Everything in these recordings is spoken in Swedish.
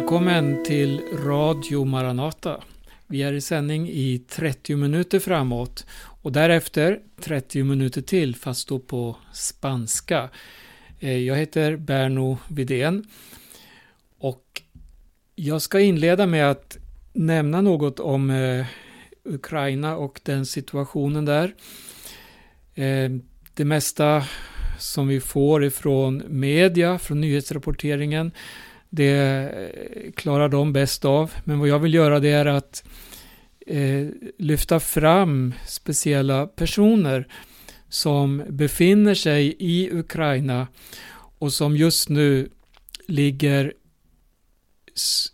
Välkommen till Radio Maranata. Vi är i sändning i 30 minuter framåt och därefter 30 minuter till fast då på spanska. Eh, jag heter Berno Vidén och jag ska inleda med att nämna något om eh, Ukraina och den situationen där. Eh, det mesta som vi får ifrån media, från nyhetsrapporteringen, det klarar de bäst av. Men vad jag vill göra det är att eh, lyfta fram speciella personer som befinner sig i Ukraina och som just nu ligger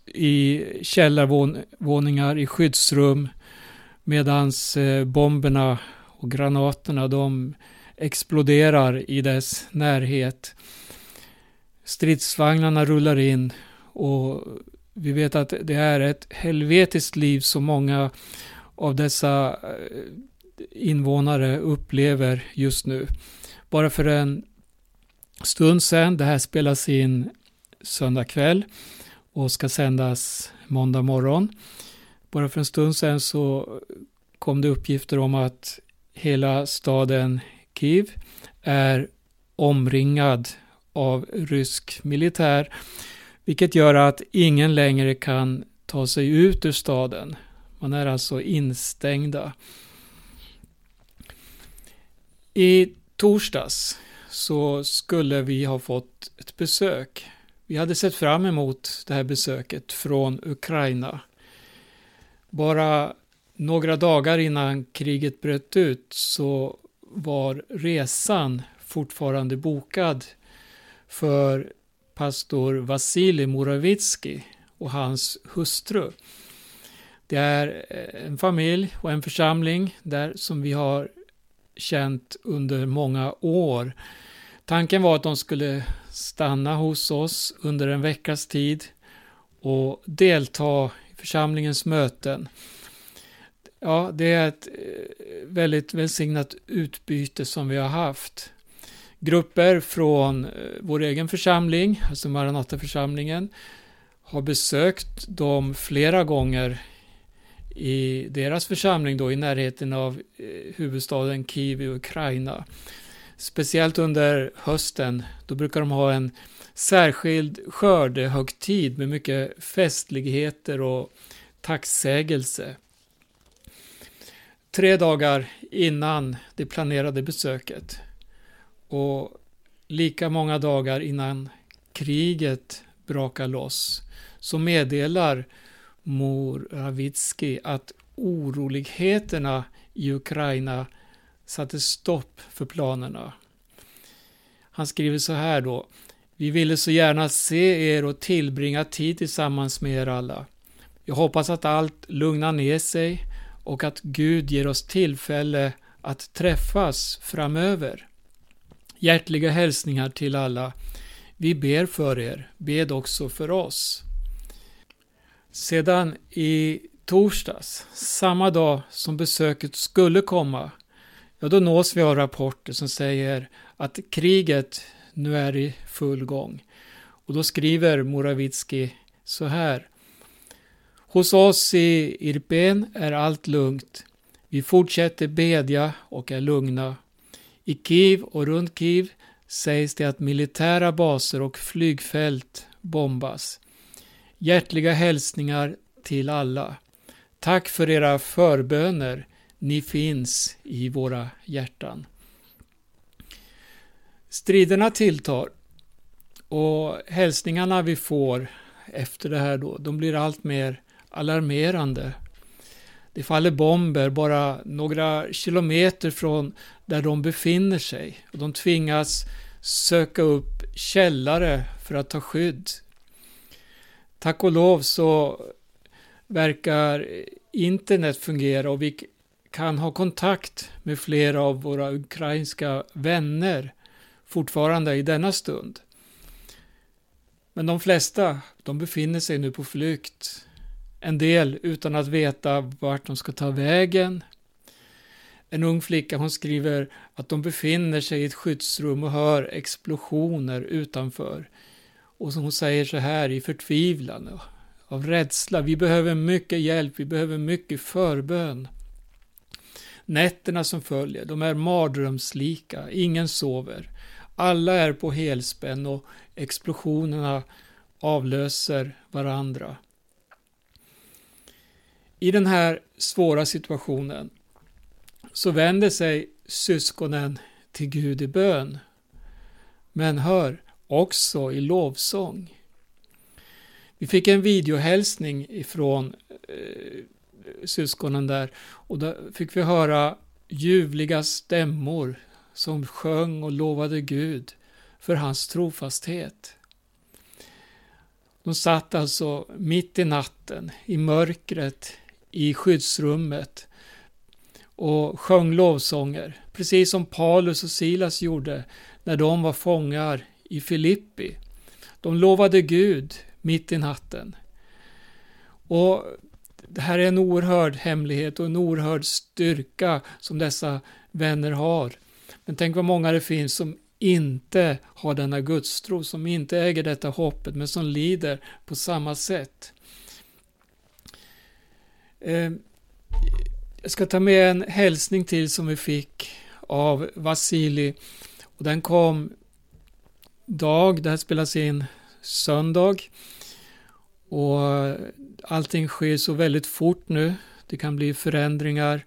i källarvåningar, i skyddsrum, medan eh, bomberna och granaterna de exploderar i dess närhet. Stridsvagnarna rullar in och vi vet att det är ett helvetiskt liv som många av dessa eh, invånare upplever just nu. Bara för en stund sedan, det här spelas in söndag kväll och ska sändas måndag morgon. Bara för en stund sedan så kom det uppgifter om att hela staden Kiev är omringad av rysk militär, vilket gör att ingen längre kan ta sig ut ur staden. Man är alltså instängda. I torsdags så skulle vi ha fått ett besök. Vi hade sett fram emot det här besöket från Ukraina. Bara några dagar innan kriget bröt ut så var resan fortfarande bokad för pastor Vasilij Moravitsky och hans hustru. Det är eh, en familj och en församling där som vi har känt under många år. Tanken var att de skulle stanna hos oss under en veckas tid och delta i församlingens möten. Ja, det är ett eh, väldigt välsignat utbyte som vi har haft. Grupper från eh, vår egen församling, alltså Maranataförsamlingen, har besökt dem flera gånger i deras församling då i närheten av eh, huvudstaden Kiev i Ukraina. Speciellt under hösten, då brukar de ha en särskild skördehögtid med mycket festligheter och tacksägelse. Tre dagar innan det planerade besöket och lika många dagar innan kriget brakar loss så meddelar Moravitsky att oroligheterna i Ukraina satte stopp för planerna. Han skriver så här då. Vi ville så gärna se er och tillbringa tid tillsammans med er alla. Jag hoppas att allt lugnar ner sig och att Gud ger oss tillfälle att träffas framöver. Hjärtliga hälsningar till alla. Vi ber för er, bed också för oss. Sedan i torsdags, samma dag som besöket skulle komma, ja då nås vi av rapporter som säger att kriget nu är i full gång. Och då skriver Moravitsky så här. Hos oss i Irpen är allt lugnt. Vi fortsätter bedja och är lugna. I Kiev och runt Kiev sägs det att militära baser och flygfält bombas. Hjärtliga hälsningar till alla. Tack för era förböner. Ni finns i våra hjärtan. Striderna tilltar och hälsningarna vi får efter det här då, de blir allt mer alarmerande. Det faller bomber bara några kilometer från där de befinner sig och de tvingas söka upp källare för att ta skydd. Tack och lov så verkar internet fungera och vi kan ha kontakt med flera av våra ukrainska vänner fortfarande i denna stund. Men de flesta, de befinner sig nu på flykt en del utan att veta vart de ska ta vägen. En ung flicka hon skriver att de befinner sig i ett skyddsrum och hör explosioner utanför. Och hon säger så här i förtvivlan. av rädsla. Vi behöver mycket hjälp, vi behöver mycket förbön. Nätterna som följer, de är mardrömslika, ingen sover. Alla är på helspänn och explosionerna avlöser varandra. I den här svåra situationen så vänder sig syskonen till Gud i bön. Men hör, också i lovsång. Vi fick en videohälsning ifrån eh, syskonen där och då fick vi höra ljuvliga stämmor som sjöng och lovade Gud för hans trofasthet. De satt alltså mitt i natten, i mörkret, i skyddsrummet och sjöng lovsånger, precis som Paulus och Silas gjorde när de var fångar i Filippi. De lovade Gud mitt i natten. Och det här är en oerhörd hemlighet och en oerhörd styrka som dessa vänner har. Men tänk vad många det finns som inte har denna gudstro, som inte äger detta hoppet, men som lider på samma sätt. Eh, jag ska ta med en hälsning till som vi fick av Vasili. Och den kom dag, det här spelas in söndag. Och allting sker så väldigt fort nu. Det kan bli förändringar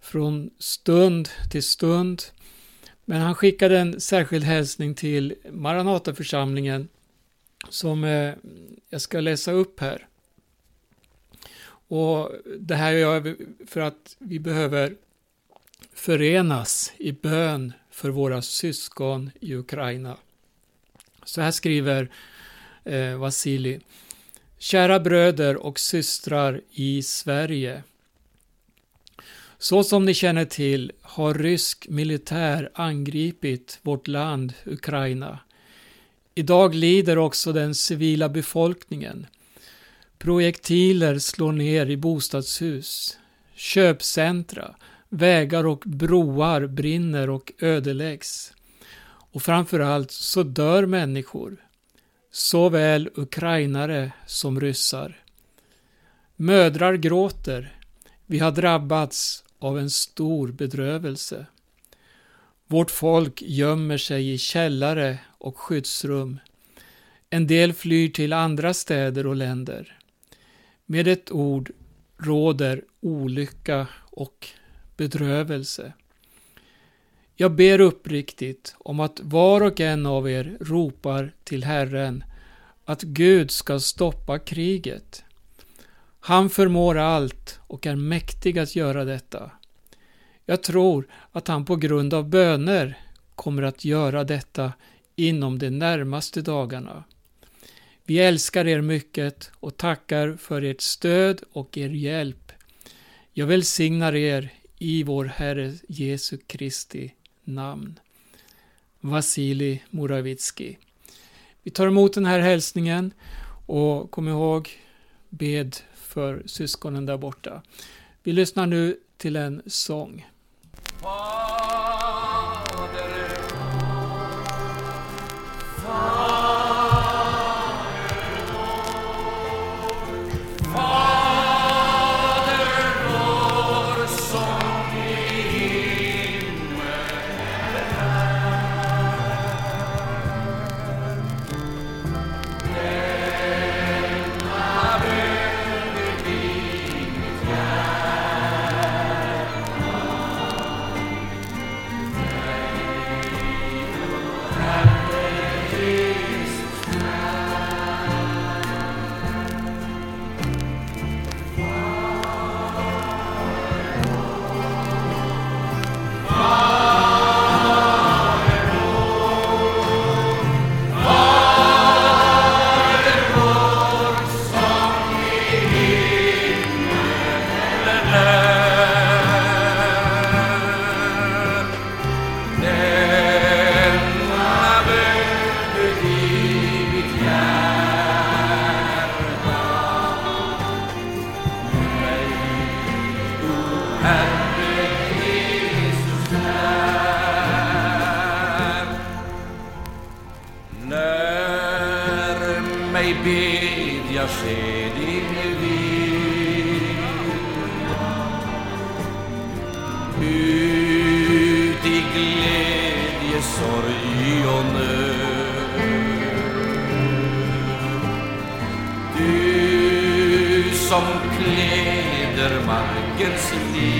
från stund till stund. Men han skickade en särskild hälsning till Maranataförsamlingen som eh, jag ska läsa upp här. Och det här gör vi för att vi behöver förenas i bön för våra syskon i Ukraina. Så här skriver eh, Vasili. Kära bröder och systrar i Sverige. Så som ni känner till har rysk militär angripit vårt land Ukraina. Idag lider också den civila befolkningen. Projektiler slår ner i bostadshus. Köpcentra, vägar och broar brinner och ödeläggs. Och framförallt så dör människor. Såväl ukrainare som ryssar. Mödrar gråter. Vi har drabbats av en stor bedrövelse. Vårt folk gömmer sig i källare och skyddsrum. En del flyr till andra städer och länder. Med ett ord råder olycka och bedrövelse. Jag ber uppriktigt om att var och en av er ropar till Herren att Gud ska stoppa kriget. Han förmår allt och är mäktig att göra detta. Jag tror att han på grund av böner kommer att göra detta inom de närmaste dagarna. Vi älskar er mycket och tackar för ert stöd och er hjälp. Jag välsignar er i vår Herre Jesu Kristi namn. Vasili Moravitski. Vi tar emot den här hälsningen och kom ihåg, bed för syskonen där borta. Vi lyssnar nu till en sång. Som kläder markens lilja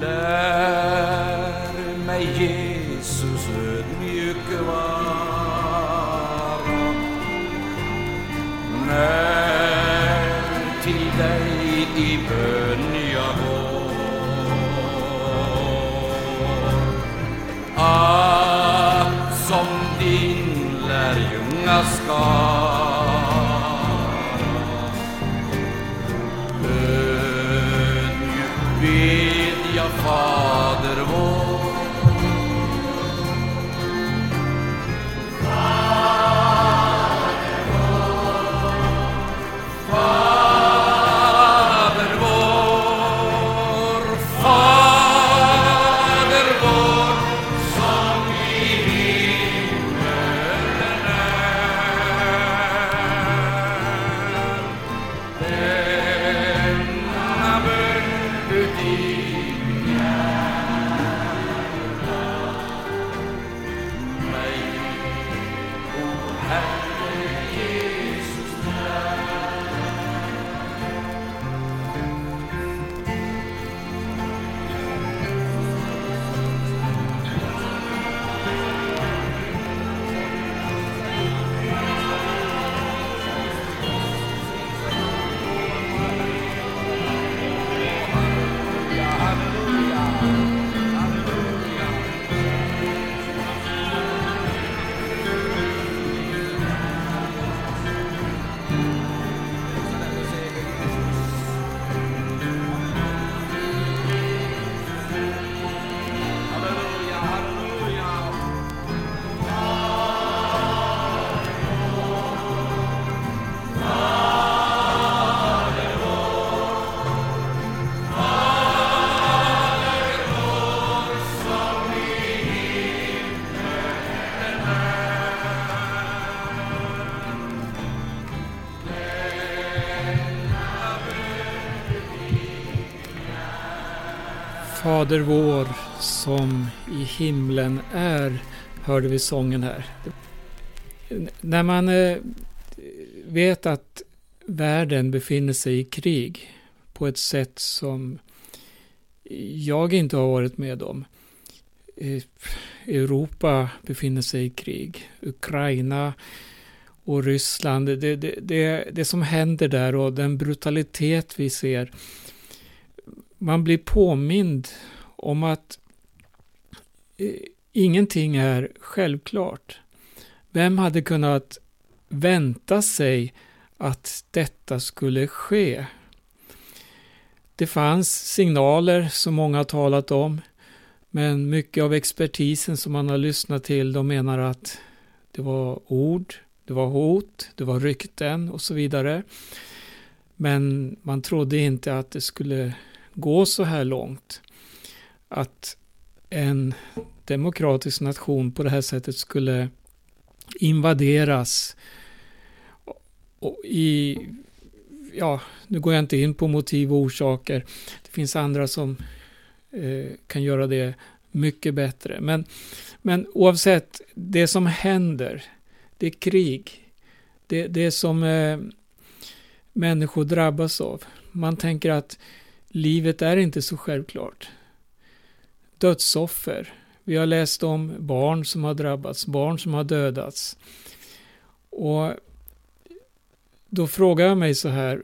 Vermeyin Fader vår som i himlen är, hörde vi sången här. När man eh, vet att världen befinner sig i krig på ett sätt som jag inte har varit med om. Eh, Europa befinner sig i krig. Ukraina och Ryssland. Det, det, det, det som händer där och den brutalitet vi ser. Man blir påmind om att eh, ingenting är självklart. Vem hade kunnat vänta sig att detta skulle ske? Det fanns signaler som många har talat om, men mycket av expertisen som man har lyssnat till, de menar att det var ord, det var hot, det var rykten och så vidare. Men man trodde inte att det skulle gå så här långt. Att en demokratisk nation på det här sättet skulle invaderas och i, ja, nu går jag inte in på motiv och orsaker. Det finns andra som eh, kan göra det mycket bättre. Men, men oavsett, det som händer, det är krig. Det, det som eh, människor drabbas av. Man tänker att livet är inte så självklart. Dödsoffer. Vi har läst om barn som har drabbats, barn som har dödats. Och då frågar jag mig så här,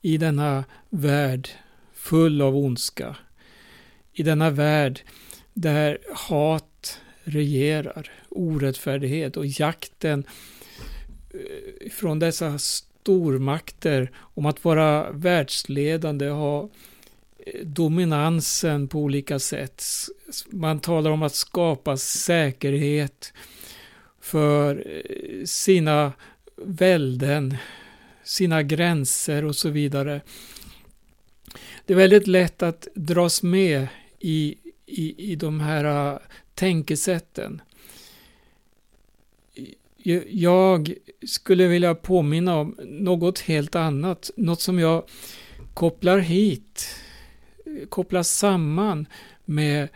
i denna värld full av ondska, i denna värld där hat regerar, orättfärdighet och jakten eh, från dessa stormakter om att vara världsledande, ha dominansen på olika sätt. Man talar om att skapa säkerhet för eh, sina välden, sina gränser och så vidare. Det är väldigt lätt att dras med i, i, i de här eh, tänkesätten. Jag skulle vilja påminna om något helt annat, något som jag kopplar hit, kopplas samman med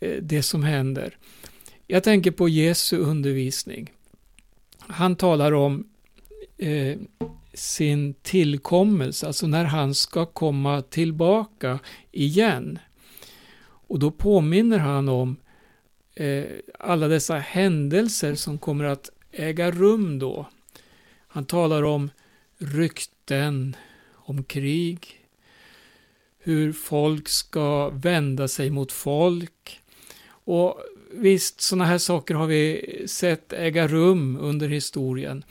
eh, det som händer. Jag tänker på Jesu undervisning. Han talar om eh, sin tillkommelse, alltså när han ska komma tillbaka igen. Och då påminner han om eh, alla dessa händelser som kommer att äga rum då. Han talar om rykten, om krig, hur folk ska vända sig mot folk. Och visst, sådana här saker har vi sett äga rum under historien.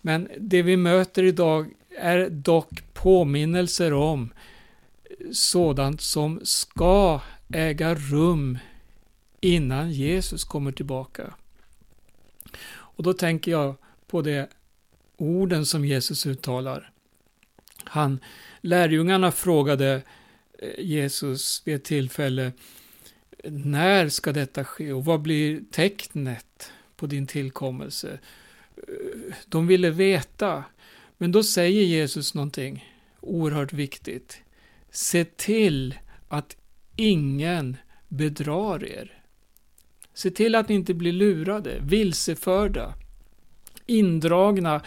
Men det vi möter idag är dock påminnelser om sådant som ska äga rum innan Jesus kommer tillbaka. Och då tänker jag på de orden som Jesus uttalar. Han, lärjungarna frågade eh, Jesus vid ett tillfälle när ska detta ske och vad blir tecknet på din tillkommelse? Eh, de ville veta, men då säger Jesus någonting oerhört viktigt. Se till att ingen bedrar er. Se till att ni inte blir lurade, vilseförda, indragna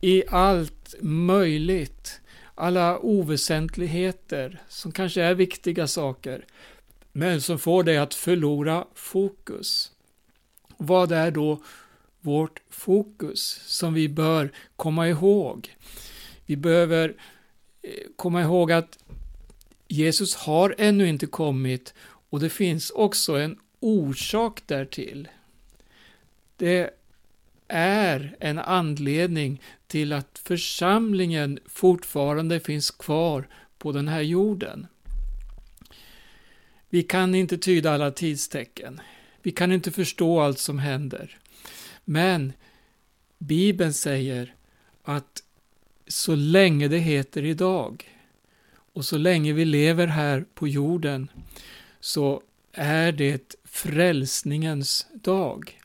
i allt möjligt, alla oväsentligheter som kanske är viktiga saker, men som får dig att förlora fokus. Vad är då vårt fokus som vi bör komma ihåg? Vi behöver eh, komma ihåg att Jesus har ännu inte kommit och det finns också en orsak därtill. Det är en anledning till att församlingen fortfarande finns kvar på den här jorden. Vi kan inte tyda alla tidstecken. Vi kan inte förstå allt som händer. Men Bibeln säger att så länge det heter idag och så länge vi lever här på jorden så är det frälsningens dag.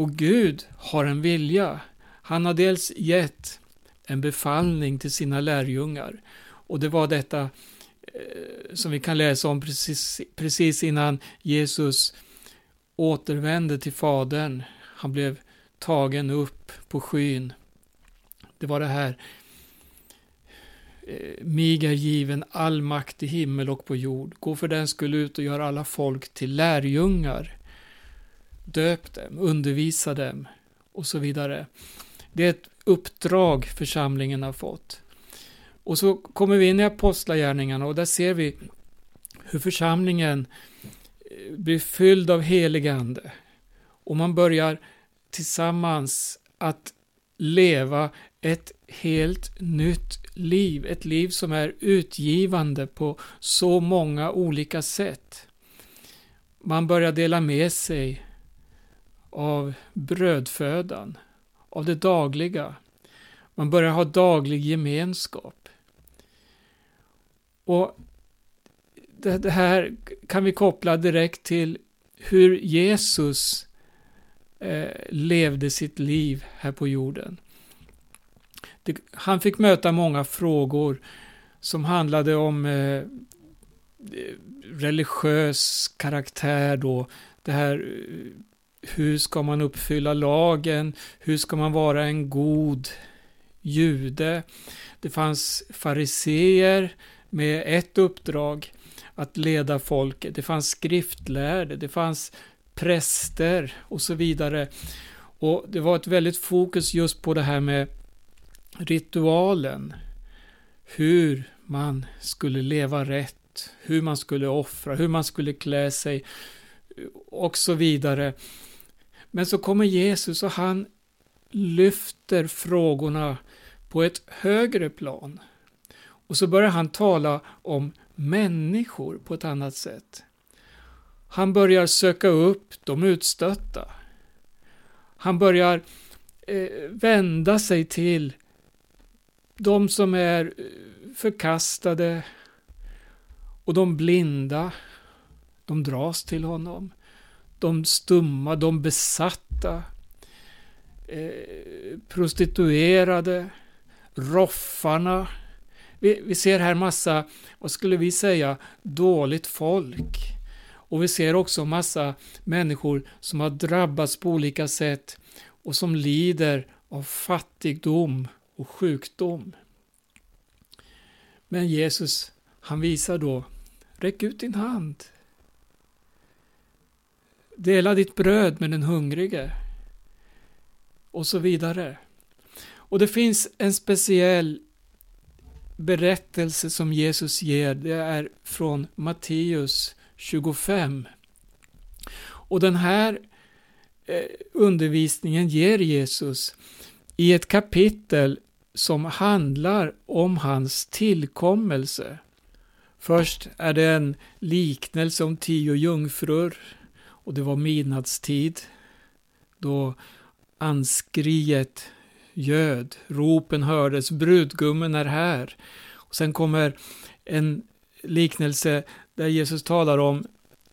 Och Gud har en vilja. Han har dels gett en befallning till sina lärjungar och det var detta eh, som vi kan läsa om precis, precis innan Jesus återvände till Fadern. Han blev tagen upp på skyn. Det var det här eh, mig är given all makt i himmel och på jord. Gå för den skull ut och gör alla folk till lärjungar. Döp dem, undervisa dem och så vidare. Det är ett uppdrag församlingen har fått. Och så kommer vi in i apostlagärningarna och där ser vi hur församlingen eh, blir fylld av helig ande. Och man börjar tillsammans att leva ett helt nytt liv. Ett liv som är utgivande på så många olika sätt. Man börjar dela med sig av brödfödan, av det dagliga. Man börjar ha daglig gemenskap. Och det här kan vi koppla direkt till hur Jesus eh, levde sitt liv här på jorden. Det, han fick möta många frågor som handlade om eh, religiös karaktär då. Det här, eh, hur ska man uppfylla lagen? Hur ska man vara en god jude? Det fanns fariseer med ett uppdrag att leda folket. Det fanns skriftlärde, det fanns präster och så vidare. Och det var ett väldigt fokus just på det här med ritualen. Hur man skulle leva rätt, hur man skulle offra, hur man skulle klä sig och så vidare. Men så kommer Jesus och han lyfter frågorna på ett högre plan. Och så börjar han tala om människor på ett annat sätt. Han börjar söka upp de utstötta. Han börjar eh, vända sig till de som är eh, förkastade och de blinda. De dras till honom. De stumma, de besatta, eh, prostituerade, roffarna. Vi, vi ser här massa, vad skulle vi säga, dåligt folk. Och vi ser också massa människor som har drabbats på olika sätt och som lider av fattigdom och sjukdom. Men Jesus, han visar då, räck ut din hand. Dela ditt bröd med den hungrige. Och så vidare. Och det finns en speciell berättelse som Jesus ger. Det är från Matteus 25. Och den här eh, undervisningen ger Jesus i ett kapitel som handlar om hans tillkommelse. Först är det en liknelse om tio jungfrur och det var midnattstid då anskriet göd, ropen hördes, brudgummen är här. Och sen kommer en liknelse där Jesus talar om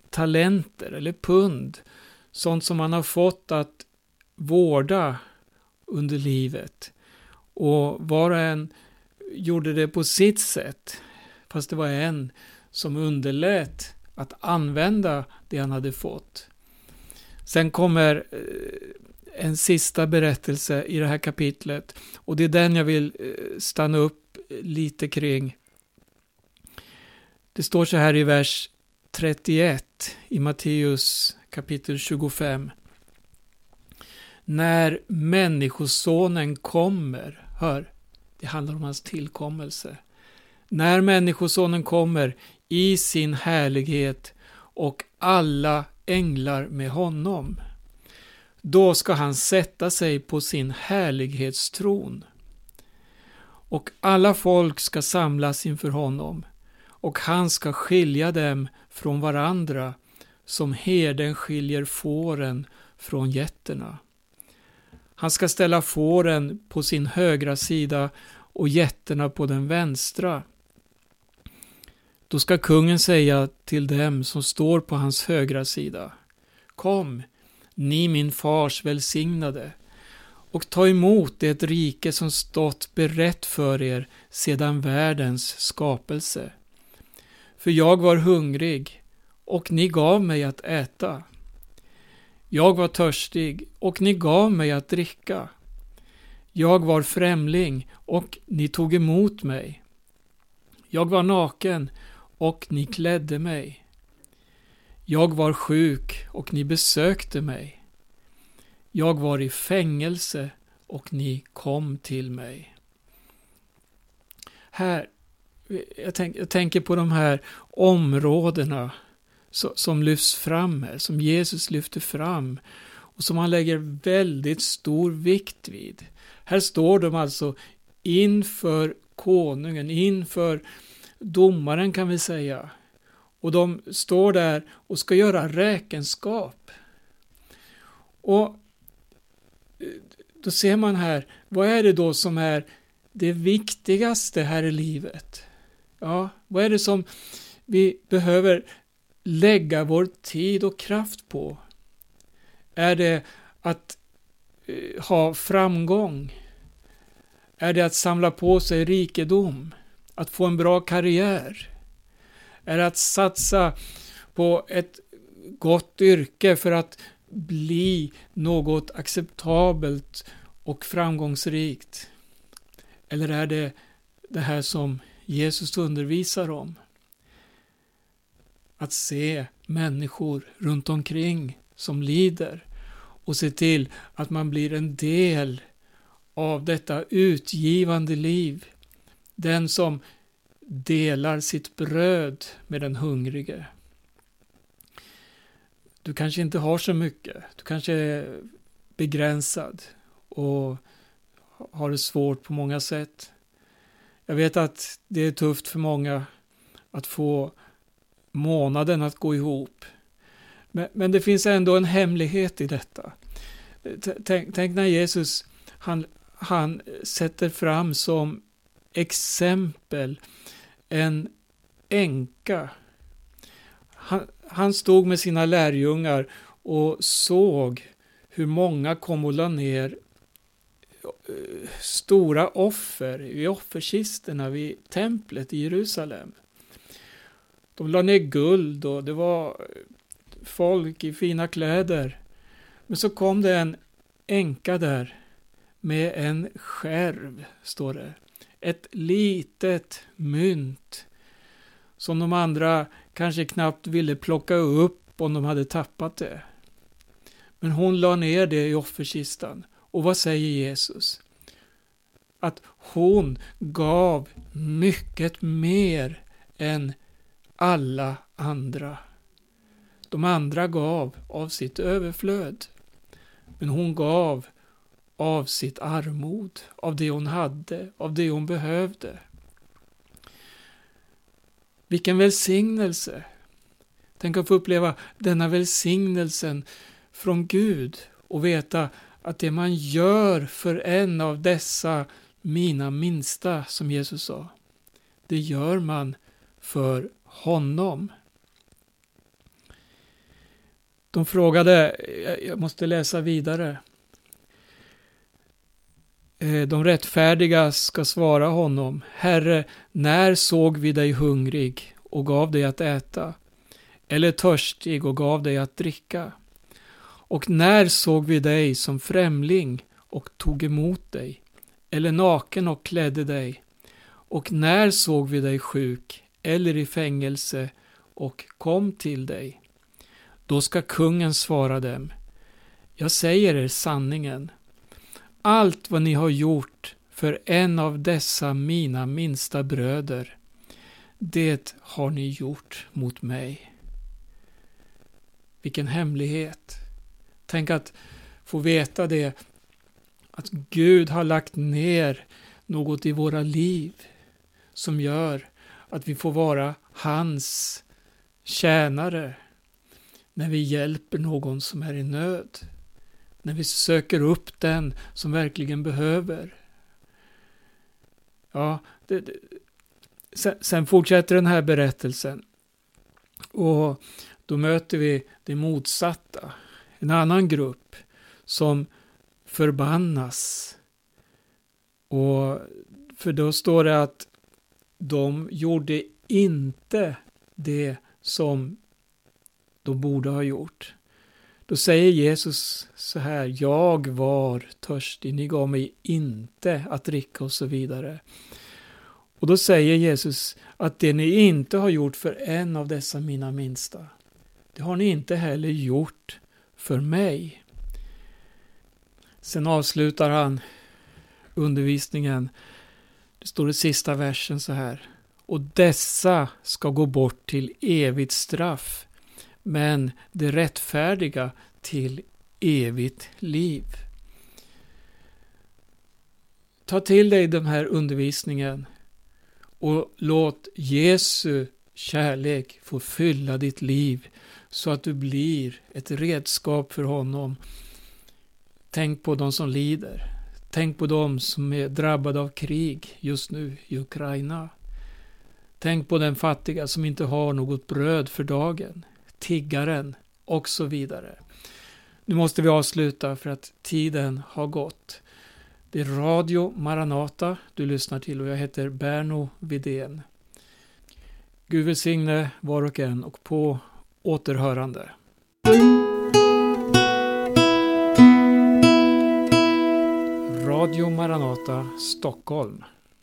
talenter eller pund, sånt som man har fått att vårda under livet. Och var och en gjorde det på sitt sätt, fast det var en som underlät att använda det han hade fått. Sen kommer eh, en sista berättelse i det här kapitlet och det är den jag vill eh, stanna upp lite kring. Det står så här i vers 31 i Matteus kapitel 25. När Människosonen kommer, hör, det handlar om hans tillkommelse. När Människosonen kommer i sin härlighet och alla änglar med honom. Då ska han sätta sig på sin härlighetstron. Och alla folk ska samlas inför honom och han ska skilja dem från varandra som herden skiljer fåren från getterna. Han ska ställa fåren på sin högra sida och getterna på den vänstra. Då ska kungen säga till dem som står på hans högra sida. Kom, ni min fars välsignade, och ta emot det rike som stått berett för er sedan världens skapelse. För jag var hungrig, och ni gav mig att äta. Jag var törstig, och ni gav mig att dricka. Jag var främling, och ni tog emot mig. Jag var naken, och ni klädde mig. Jag var sjuk, och ni besökte mig. Jag var i fängelse, och ni kom till mig. Här jag, tänk, jag, tänker på de här områdena så, som lyfts fram här, som Jesus lyfter fram och som han lägger väldigt stor vikt vid. Här står de alltså inför konungen, inför domaren kan vi säga. Och de står där och ska göra räkenskap. Och eh, då ser man här, vad är det då som är det viktigaste här i livet? Ja, vad är det som vi behöver lägga vår tid och kraft på? Är det att eh, ha framgång? Är det att samla på sig rikedom? Att få en bra karriär? Är det att satsa på ett gott yrke för att bli något acceptabelt och framgångsrikt? Eller är det det här som Jesus undervisar om. att se människor runt omkring som lider och se till att man blir en del av detta utgivande liv. Den som delar sitt bröd med den hungrige. Du kanske inte har så mycket. Du kanske är begränsad och har det svårt på många sätt. Jag vet att det är tufft för många att få månaden att gå ihop. Men, men det finns ändå en hemlighet i detta. Tänk, tänk när Jesus han, han sätter fram som exempel en änka. Han, han stod med sina lärjungar och såg hur många kom och la ner stora offer i offerkisterna vid templet i Jerusalem. De la ner guld och det var folk i fina kläder. Men så kom det en änka där med en skärv, står det. Ett litet mynt som de andra kanske knappt ville plocka upp om de hade tappat det. Men hon la ner det i offerkistan. Och vad säger Jesus? Att hon gav mycket mer än alla andra. De andra gav av sitt överflöd. Men hon gav av sitt armod, av det hon hade, av det hon behövde. Vilken välsignelse! Tänk att få uppleva denna välsignelsen från Gud och veta att det man gör för en av dessa mina minsta, som Jesus sa, det gör man för honom. De frågade, jag måste läsa vidare. Eh, de rättfärdiga ska svara honom, Herre, när såg vi dig hungrig och gav dig att äta, eller törstig och gav dig att dricka? Och när såg vi dig som främling och tog emot dig, eller naken och klädde dig? Och när såg vi dig sjuk eller i fängelse och kom till dig? Då ska kungen svara dem, jag säger er sanningen. Allt vad ni har gjort för en av dessa mina minsta bröder, det har ni gjort mot mig. Vilken hemlighet! Tänk att få veta det, att Gud har lagt ner något i våra liv som gör att vi får vara hans tjänare när vi hjälper någon som är i nöd. När vi söker upp den som verkligen behöver. Ja, det, det, sen, sen fortsätter den här berättelsen. Och då möter vi det motsatta. En annan grupp som förbannas. Och för då står det att de gjorde inte det som de borde ha gjort. Då säger Jesus så här, jag var törstig, ni gav mig inte att dricka och så vidare. Och då säger Jesus att det ni inte har gjort för en av dessa mina minsta, det har ni inte heller gjort för mig. Sen avslutar han undervisningen. Det står i sista versen så här. Och dessa ska gå bort till evigt straff, men det rättfärdiga till evigt liv. Ta till dig den här undervisningen och låt Jesu kärlek få fylla ditt liv så att du blir ett redskap för honom. Tänk på de som lider. Tänk på de som är drabbade av krig just nu i Ukraina. Tänk på den fattiga som inte har något bröd för dagen tiggaren och så vidare. Nu måste vi avsluta för att tiden har gått. Det är Radio Maranata du lyssnar till och jag heter Berno Vidén. Gud välsigne var och en och på återhörande. Radio Maranata Stockholm